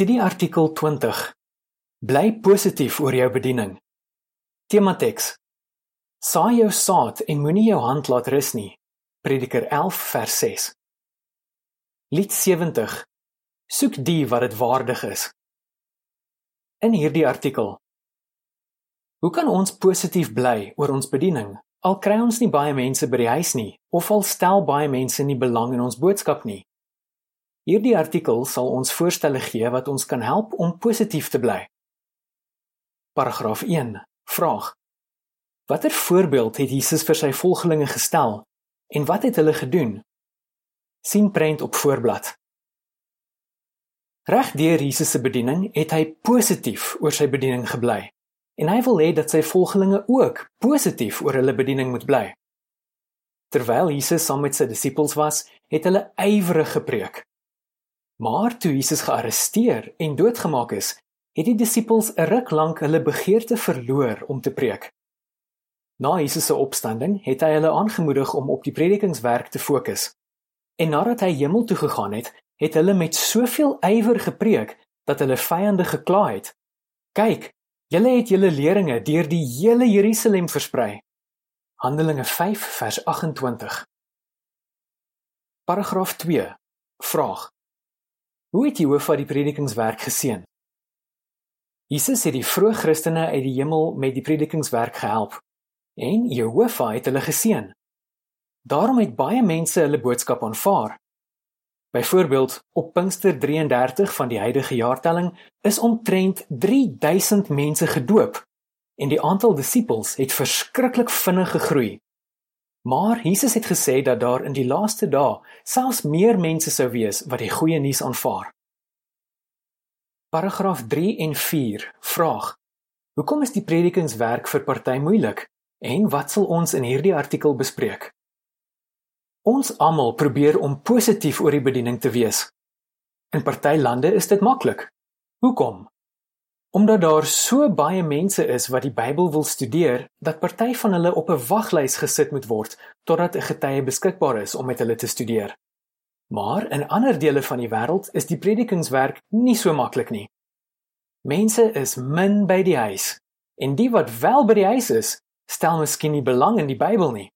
Studieartikel 20. Bly positief oor jou bediening. Tema teks. Saai jou saad en moenie jou hand laat rus nie. Prediker 11 vers 6. Lied 70. Soek die wat dit waardig is. In hierdie artikel. Hoe kan ons positief bly oor ons bediening? Al kry ons nie baie mense by die huis nie of al stel baie mense nie belang in ons boodskap nie. Hierdie artikel sal ons voorstelle gee wat ons kan help om positief te bly. Paragraaf 1. Vraag: Watter voorbeeld het Jesus vir sy volgelinge gestel en wat het hulle gedoen? sien prent op voorblad. Regdeur Jesus se bediening het hy positief oor sy bediening gebly en hy wil hê dat sy volgelinge ook positief oor hulle bediening moet bly. Terwyl Jesus saam met sy disippels was, het hulle ywerig gepreek Maar toe Jesus gearresteer en doodgemaak is, het die disippels 'n ruk lank hulle begeerte verloor om te preek. Na Jesus se opstanding het hy hulle aangemoedig om op die predikingswerk te fokus. En nadat hy hemel toe gegaan het, het hulle met soveel ywer gepreek dat hulle vyande gekla het. Kyk, julle het julle leringe deur die hele Jerusalem versprei. Handelinge 5 vers 28. Paragraaf 2. Vraag: Hoe het Jehovah die predikingswerk geseën? Jesus het die vroeë Christene uit die hemel met die predikingswerk gehelp en Jehovah het hulle geseën. Daarom het baie mense hulle boodskap aanvaar. Byvoorbeeld, op Pinkster 33 van die huidige jaartelling is omtrent 3000 mense gedoop en die aantal disippels het verskriklik vinnig gegroei. Maar Jesus het gesê dat daar in die laaste dae selfs meer mense sou wees wat die goeie nuus aanvaar. Paragraaf 3 en 4 vraag: Hoekom is die predikingswerk vir party moeilik en wat sal ons in hierdie artikel bespreek? Ons almal probeer om positief oor die bediening te wees. In party lande is dit maklik. Hoekom? Omdat daar so baie mense is wat die Bybel wil studeer, dat party van hulle op 'n waglys gesit moet word totdat 'n getuie beskikbaar is om met hulle te studeer. Maar in ander dele van die wêreld is die predikingswerk nie so maklik nie. Mense is min by die huis en die wat wel by die huis is, stel miskien nie belang in die Bybel nie.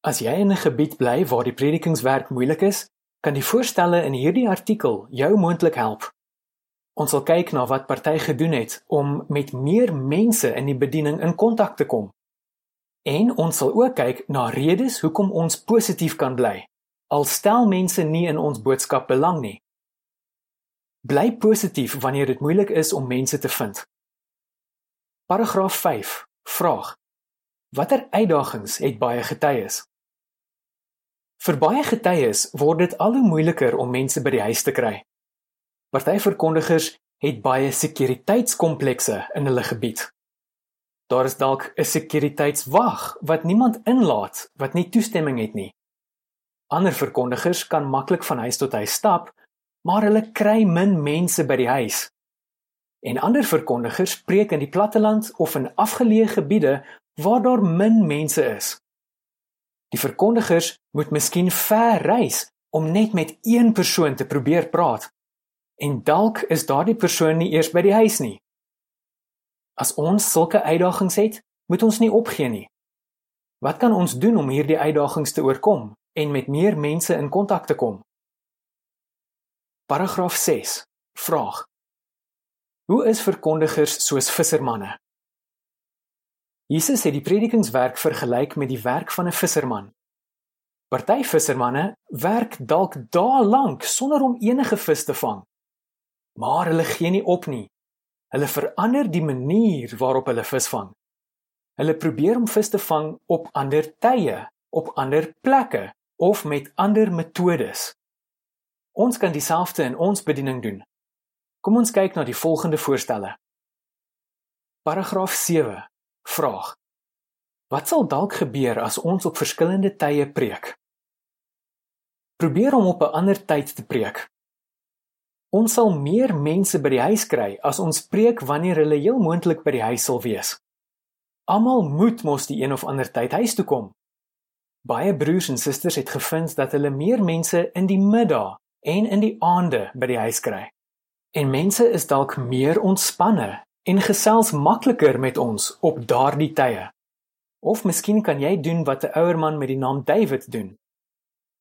As jy in 'n gebied bly waar die predikingswerk moeilik is, kan die voorstelle in hierdie artikel jou moontlik help. Ons sal kyk na wat party gedoen het om met meer mense in die bediening in kontak te kom. En ons sal ook kyk na redes hoekom ons positief kan bly. Al stel mense nie in ons boodskap belang nie. Bly positief wanneer dit moeilik is om mense te vind. Paragraaf 5. Vraag: Watter uitdagings het baie getuies? Vir baie getuies word dit al hoe moeiliker om mense by die huis te kry. Partyverkondigers het baie sekuriteitskomplekse in hulle gebied. Daar is dalk 'n sekuriteitswag wat niemand inlaat wat nie toestemming het nie. Ander verkondigers kan maklik van huis tot huis stap, maar hulle kry min mense by die huis. En ander verkondigers preek in die platteland of in afgeleë gebiede waar daar min mense is. Die verkondigers moet miskien ver reis om net met een persoon te probeer praat en dalk is daardie persoon nie eers by die huis nie. As ons sulke uitdagings het, moet ons nie opgee nie. Wat kan ons doen om hierdie uitdagings te oorkom en met meer mense in kontak te kom? Paragraaf 6. Vraag: Hoe is verkondigers soos vissermanne? Jesus het die predikingswerk vergelyk met die werk van 'n visserman. Party vissermanne werk dalk dae lank sonder om enige vis te vang maar hulle gee nie op nie. Hulle verander die manier waarop hulle vis vang. Hulle probeer om vis te vang op ander tye, op ander plekke of met ander metodes. Ons kan dieselfde in ons bediening doen. Kom ons kyk na die volgende voorstelle. Paragraaf 7. Vraag: Wat sal dalk gebeur as ons op verskillende tye preek? Probeer om op 'n ander tyd te preek. Ons sal meer mense by die huis kry as ons preek wanneer hulle heel moontlik by die huis sal wees. Almal moet mos die een of ander tyd huis toe kom. Baie broers en susters het gevind dat hulle meer mense in die middag en in die aande by die huis kry. En mense is dalk meer ontspanne en gesels makliker met ons op daardie tye. Of miskien kan jy doen wat 'n ouer man met die naam David doen.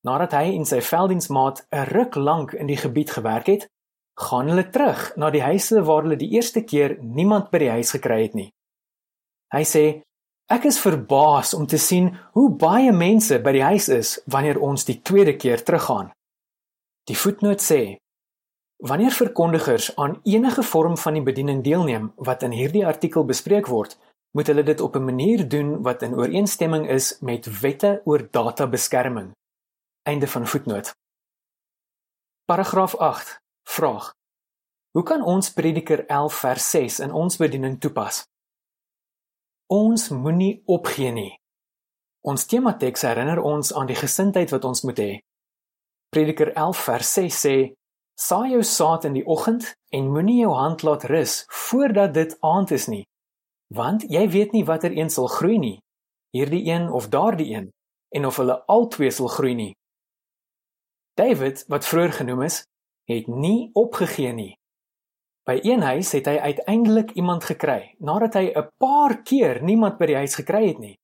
Nadat hy en sy veldiensmaat 'n ruk lank in die gebied gewerk het, gaan hulle terug na die huise waar hulle die eerste keer niemand by die huis gekry het nie. Hy sê: "Ek is verbaas om te sien hoe baie mense by die huis is wanneer ons die tweede keer teruggaan." Die voetnoot sê: Wanneer verkondigers aan enige vorm van die bediening deelneem wat in hierdie artikel bespreek word, moet hulle dit op 'n manier doen wat in ooreenstemming is met wette oor databeskerming. Einde van voetnoot. Paragraaf 8. Vraag: Hoe kan ons Prediker 11 vers 6 in ons bediening toepas? Ons moenie opgee nie. Ons temateks herinner ons aan die gesindheid wat ons moet hê. Prediker 11 vers 6 sê: Saai jou saad in die oggend en moenie jou hand laat rus voordat dit aand is nie, want jy weet nie watter een sal groei nie, hierdie een of daardie een, en of hulle albei sal groei nie. David, wat vroeër genoem is, het nie opgegee nie. By een huis het hy uiteindelik iemand gekry, nadat hy 'n paar keer niemand by die huis gekry het nie.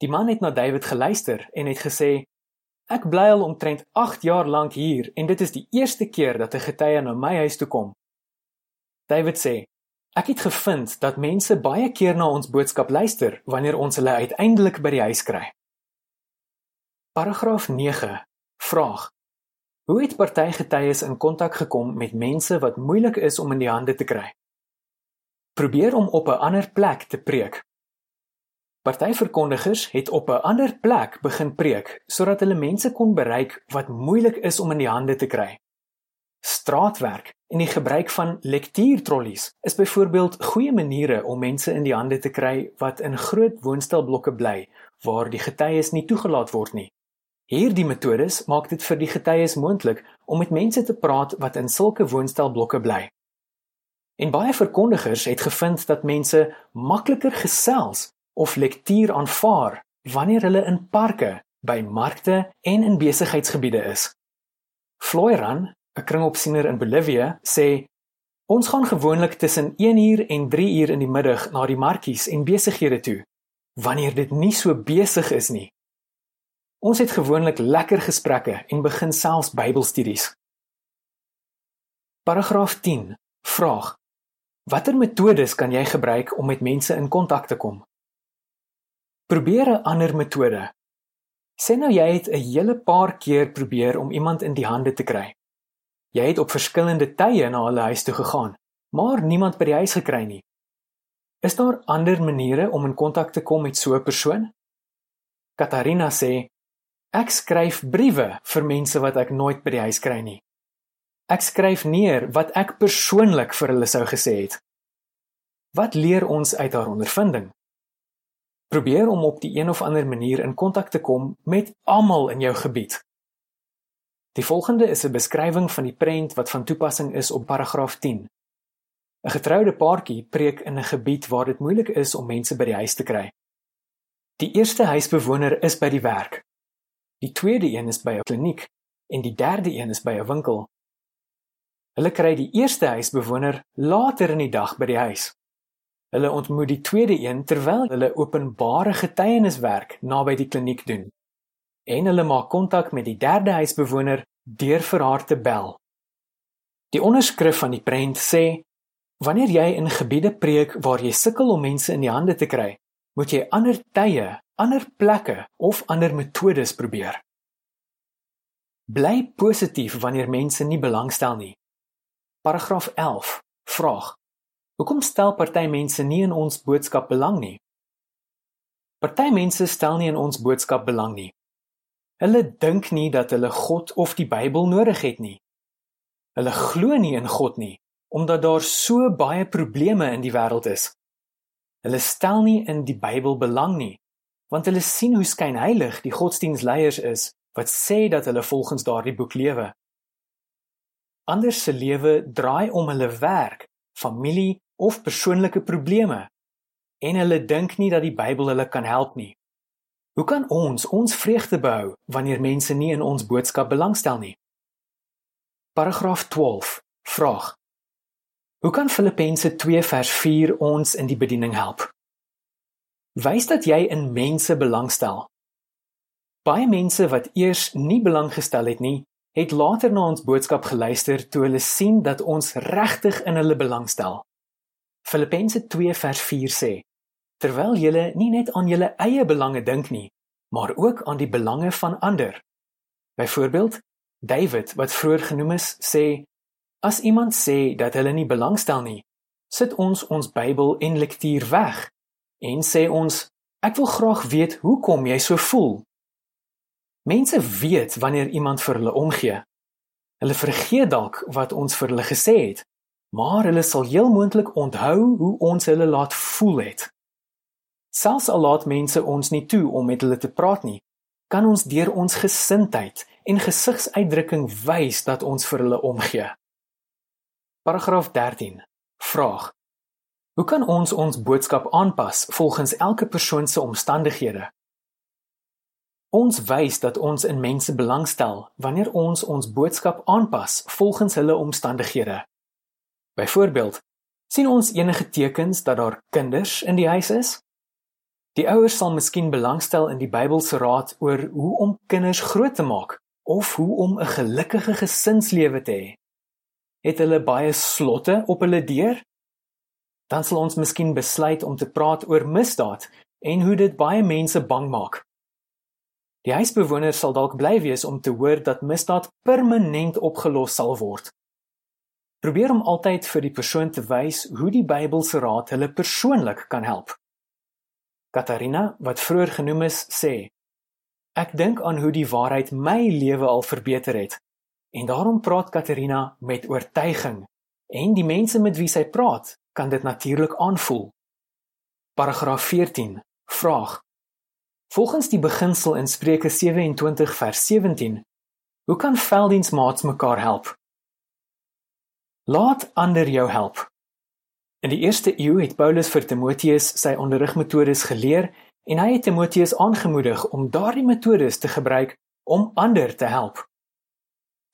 Die man het na David geluister en het gesê: Ek bly al omtrent 8 jaar lank hier en dit is die eerste keer dat 'n getuie na my huis toe kom. David sê: Ek het gevind dat mense baie keer na ons boodskap luister wanneer ons hulle uiteindelik by die huis kry. Paragraaf 9. Vraag: Hoe het party getuies in kontak gekom met mense wat moeilik is om in die hande te kry? Probeer om op 'n ander plek te preek. Party verkondigers het op 'n ander plek begin preek sodat hulle mense kon bereik wat moeilik is om in die hande te kry. Straatwerk en die gebruik van lektuurtrollies is byvoorbeeld goeie maniere om mense in die hande te kry wat in groot woonstelblokke bly waar die getuies nie toegelaat word nie. Hierdie metodes maak dit vir die getuies moontlik om met mense te praat wat in sulke woonstelblokke bly. En baie verkondigers het gevind dat mense makliker gesels of lektuur aanvaar wanneer hulle in parke, by markte en in besigheidsgebiede is. Floyran, 'n kringopsiener in Bolivia, sê ons gaan gewoonlik tussen 1 uur en 3 uur in die middag na die markies en besighede toe wanneer dit nie so besig is nie. Ons het gewoonlik lekker gesprekke en begin selfs Bybelstudies. Paragraaf 10. Vraag: Watter metodes kan jy gebruik om met mense in kontak te kom? Probeer 'n ander metode. Sê nou jy het 'n hele paar keer probeer om iemand in die hande te kry. Jy het op verskillende tye na hulle huis toe gegaan, maar niemand by die huis gekry nie. Is daar ander maniere om in kontak te kom met so 'n persoon? Katarina sê ek skryf briewe vir mense wat ek nooit by die huis kry nie. Ek skryf neer wat ek persoonlik vir hulle sou gesê het. Wat leer ons uit haar ondervinding? Probeer om op die een of ander manier in kontak te kom met almal in jou gebied. Die volgende is 'n beskrywing van die prent wat van toepassing is op paragraaf 10. 'n Getroude paartjie preek in 'n gebied waar dit moeilik is om mense by die huis te kry. Die eerste huisbewoner is by die werk. Die tweede een is by 'n kliniek en die derde een is by 'n winkel. Hulle kry die eerste huisbewoner later in die dag by die huis. Hulle ontmoet die tweede een terwyl hulle openbare getuieniswerk naby die kliniek doen. En hulle maak kontak met die derde huisbewoner deur vir haar te bel. Die onderskrif van die prent sê: Wanneer jy in gebiede preek waar jy sukkel om mense in die hande te kry, moet jy ander tye, ander plekke of ander metodes probeer. Bly positief wanneer mense nie belangstel nie. Paragraaf 11. Vraag: Hoekom stel party mense nie in ons boodskap belang nie? Party mense stel nie in ons boodskap belang nie. Hulle dink nie dat hulle God of die Bybel nodig het nie. Hulle glo nie in God nie omdat daar so baie probleme in die wêreld is. Hulle stel nie in die Bybel belang nie want hulle sien hoe skynheilig die godsdienstleiers is wat sê dat hulle volgens daardie boek lewe. Ander se lewe draai om hulle werk, familie of persoonlike probleme en hulle dink nie dat die Bybel hulle kan help nie. Hoe kan ons ons vreugde behou wanneer mense nie in ons boodskap belangstel nie? Paragraaf 12. Vraag: Hoe kan Filippense 2 vers 4 ons in die bediening help? Wys dat jy in mense belangstel. Baie mense wat eers nie belang gestel het nie, het later na ons boodskap geluister toe hulle sien dat ons regtig in hulle belangstel. Filippense 2 vers 4 sê: Terwyl julle nie net aan julle eie belange dink nie, maar ook aan die belange van ander. Byvoorbeeld, David wat vroeër genoem is, sê: As iemand sê dat hulle nie belangstel nie, sit ons ons Bybel en lektuur weg en sê ons: Ek wil graag weet hoekom jy so voel. Mense weet wanneer iemand vir hulle omgee. Hulle vergeet dalk wat ons vir hulle gesê het, maar hulle sal heel moontlik onthou hoe ons hulle laat voel het. Selfs al laat mense ons nie toe om met hulle te praat nie, kan ons deur ons gesindheid en gesigsuitdrukking wys dat ons vir hulle omgee. Paragraaf 13. Vraag: Hoe kan ons ons boodskap aanpas volgens elke persoon se omstandighede? Ons wys dat ons in mense belangstel wanneer ons ons boodskap aanpas volgens hulle omstandighede. Byvoorbeeld, sien ons enige tekens dat daar kinders in die huis is? Die ouers sal miskien belangstel in die Bybelse raad oor hoe om kinders groot te maak of hoe om 'n gelukkige gesinslewe te hê. Het hulle baie slotte op hulle deur? Dan sal ons miskien besluit om te praat oor misdaad en hoe dit baie mense bang maak. Die huisbewoners sal dalk bly wees om te hoor dat misdaad permanent opgelos sal word. Probeer om altyd vir die persoon te wys hoe die Bybelse raad hulle persoonlik kan help. Katarina, wat vroeër genoem is, sê: Ek dink aan hoe die waarheid my lewe al verbeter het. En daarom praat Katarina met oortuiging en die mense met wie sy praat, kan dit natuurlik aanvoel. Paragraaf 14. Vraag: Volgens die beginsel in Spreuke 27 vers 17, hoe kan veldiensmaats mekaar help? Laat ander jou help. In die eerste eeu het Paulus vir Timoteus sy onderrigmetodes geleer en hy het Timoteus aangemoedig om daardie metodes te gebruik om ander te help.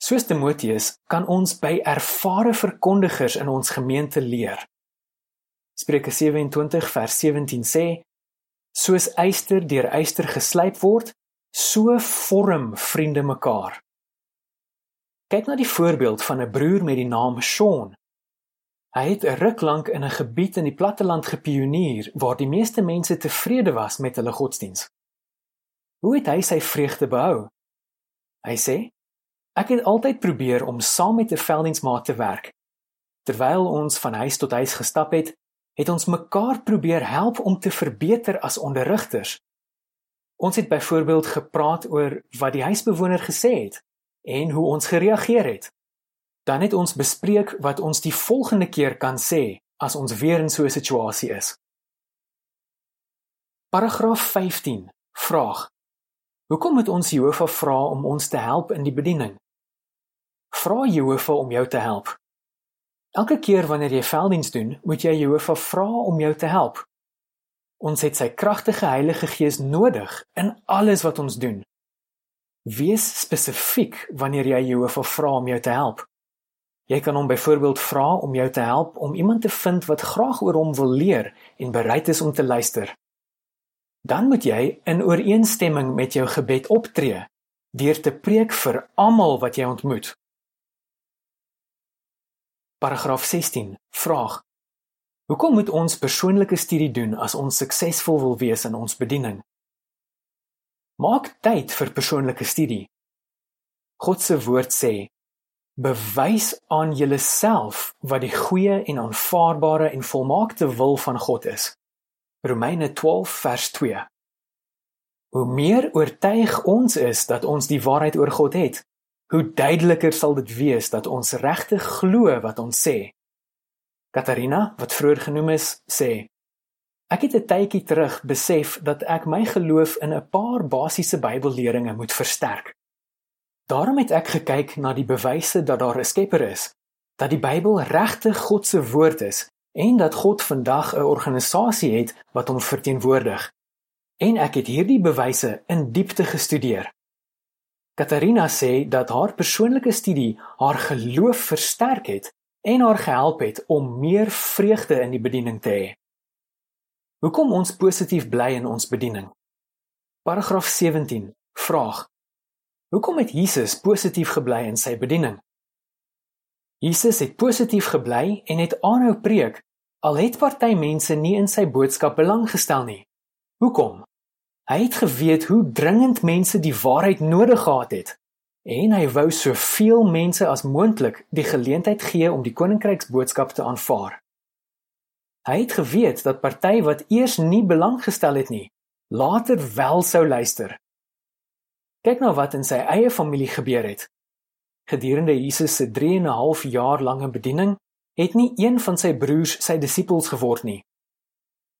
Soos Timoteus kan ons by ervare verkondigers in ons gemeente leer. Spreuke 27 vers 17 sê: Soos yster deur yster geslyp word, so vorm vriende mekaar. Kyk na die voorbeeld van 'n broer met die naam Sean. Hy het 'n ruk lank in 'n gebied in die platteland gepionier waar die meeste mense tevrede was met hulle godsdiens. Hoe het hy sy vreugde behou? Hy sê: "Ek het altyd probeer om saam met 'n veldiensmaat te werk. Terwyl ons van huis tot huis gestap het, het ons mekaar probeer help om te verbeter as onderrigters. Ons het byvoorbeeld gepraat oor wat die huisbewoner gesê het en hoe ons gereageer het. Dan het ons bespreek wat ons die volgende keer kan sê as ons weer in so 'n situasie is. Paragraaf 15. Vraag: Hoekom moet ons Jehovah vra om ons te help in die bediening? Vra Jehovah om jou te help. Elke keer wanneer jy velddiens doen, moet jy Jehovah vra om jou te help. Ons het sy kragtige Heilige Gees nodig in alles wat ons doen. Wees spesifiek wanneer jy Jehovah vra om jou te help. Jy kan hom byvoorbeeld vra om jou te help om iemand te vind wat graag oor hom wil leer en bereid is om te luister. Dan moet jy in ooreenstemming met jou gebed optree deur te preek vir almal wat jy ontmoet. Paragraaf 16. Vraag: Hoekom moet ons persoonlike studie doen as ons suksesvol wil wees in ons bediening? Maak tyd vir persoonlike studie. God se woord sê: Bewys aan julleself wat die goeie en aanvaarbare en volmaakte wil van God is. Romeine 12 vers 2. Hoe meer oortuig ons is dat ons die waarheid oor God het, hoe duideliker sal dit wees dat ons regtig glo wat ons sê. Katarina, wat vroeër genoem is, sê: Ek het 'n tydjie terug besef dat ek my geloof in 'n paar basiese Bybelleringe moet versterk. Daarom het ek gekyk na die bewyse dat daar 'n Skepper is, dat die Bybel regtig God se woord is en dat God vandag 'n organisasie het wat hom verteenwoordig. En ek het hierdie bewyse in diepte gestudeer. Katarina sê dat haar persoonlike studie haar geloof versterk het en haar gehelp het om meer vreugde in die bediening te hê. Hoekom ons positief bly in ons bediening? Paragraaf 17. Vraag: Hoekom het Jesus positief gebly in sy bediening? Jesus het positief gebly en het aanhou preek al het party mense nie in sy boodskap belang gestel nie. Hoekom? Hy het geweet hoe dringend mense die waarheid nodig gehad het en hy wou soveel mense as moontlik die geleentheid gee om die koninkryksboodskap te aanvaar. Hy het geweet dat party wat eers nie belang gestel het nie, later wel sou luister. Kyk nou wat in sy eie familie gebeur het. Gedurende Jesus se 3 en 'n half jaar lange bediening, het nie een van sy broers sy disippels geword nie.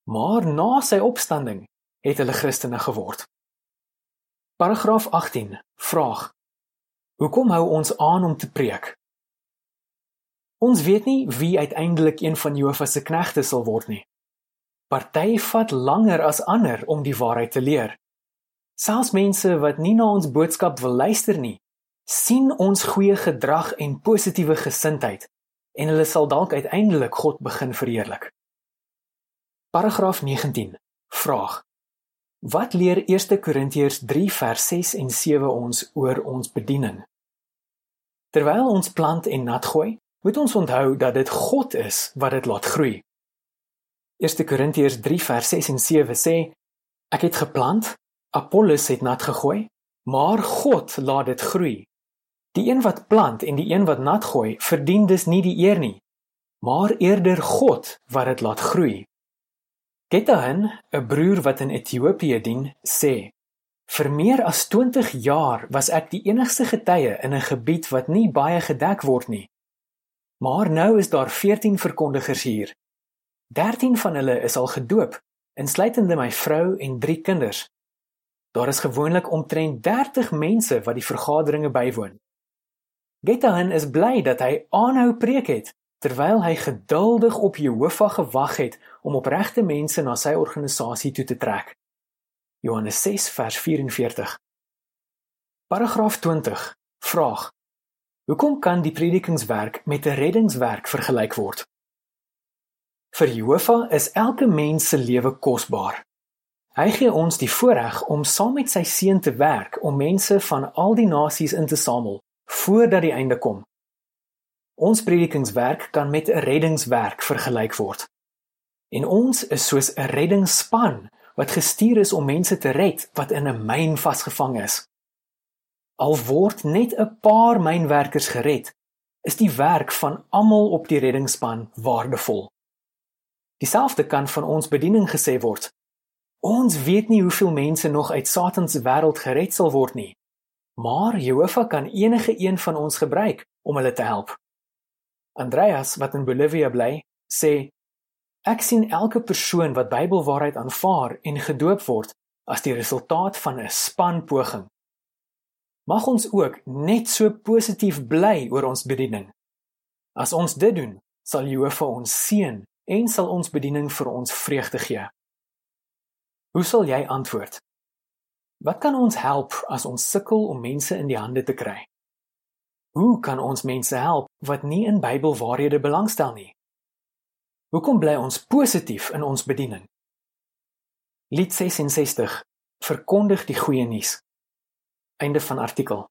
Maar na sy opstanding het hulle Christene geword. Paragraaf 18. Vraag: Hoekom hou ons aan om te preek? Ons weet nie wie uiteindelik een van Jehovah se knegte sal word nie. Party vat langer as ander om die waarheid te leer. Selfs mense wat nie na ons boodskap wil luister nie, sien ons goeie gedrag en positiewe gesindheid en hulle sal dalk uiteindelik God begin verheerlik. Paragraaf 19. Vraag: Wat leer 1 Korintiërs 3 vers 6 en 7 ons oor ons bediening? Terwyl ons plant en nat gooi, moet ons onthou dat dit God is wat dit laat groei. 1 Korintiërs 3 vers 6 en 7 sê: Ek het geplant, Apollos het nat gegooi, maar God laat dit groei. Die een wat plant en die een wat nat gooi, verdien dus nie die eer nie, maar eerder God wat dit laat groei. Getahan, 'n broer wat in Ethiopië dien, sê: "Vir meer as 20 jaar was ek die enigste getuie in 'n gebied wat nie baie gedek word nie. Maar nou is daar 14 verkondigers hier. 13 van hulle is al gedoop, insluitende my vrou en 3 kinders. Daar is gewoonlik omtrent 30 mense wat die vergaderinge bywoon. Getahan is bly dat hy aanhou preek het terwyl hy geduldig op Jehovah gewag het om opregte mense na sy organisasie toe te trek. Johannes 6 vers 44. Paragraaf 20. Vraag: Hoekom kan die predikingswerk met 'n reddingswerk vergelyk word? Vir Jehovah is elke mens se lewe kosbaar. Hy gee ons die voorreg om saam met sy seun te werk om mense van al die nasies in te samel voordat die einde kom. Ons predikingswerk kan met 'n reddingswerk vergelyk word. En ons is soos 'n reddingsspan wat gestuur is om mense te red wat in 'n myn vasgevang is. Al word net 'n paar mynwerkers gered, is die werk van almal op die reddingsspan waardevol. Dieselfde kan van ons bediening gesê word. Ons weet nie hoeveel mense nog uit Satan se wêreld gered sal word nie. Maar Jehovah kan enige een van ons gebruik om hulle te help. Andreas wat in Bolivia bly, sê ek sien elke persoon wat Bybelwaarheid aanvaar en gedoop word as die resultaat van 'n span poging. Mag ons ook net so positief bly oor ons bediening. As ons dit doen, sal Jehovah ons seën en sal ons bediening vir ons vreugde gee. Hoe sal jy antwoord? Wat kan ons help as ons sukkel om mense in die hande te kry? Hoe kan ons mense help wat nie in Bybelwaarhede belangstel nie? Hoekom bly ons positief in ons bediening? Lied 66 verkondig die goeie nuus. Einde van artikel.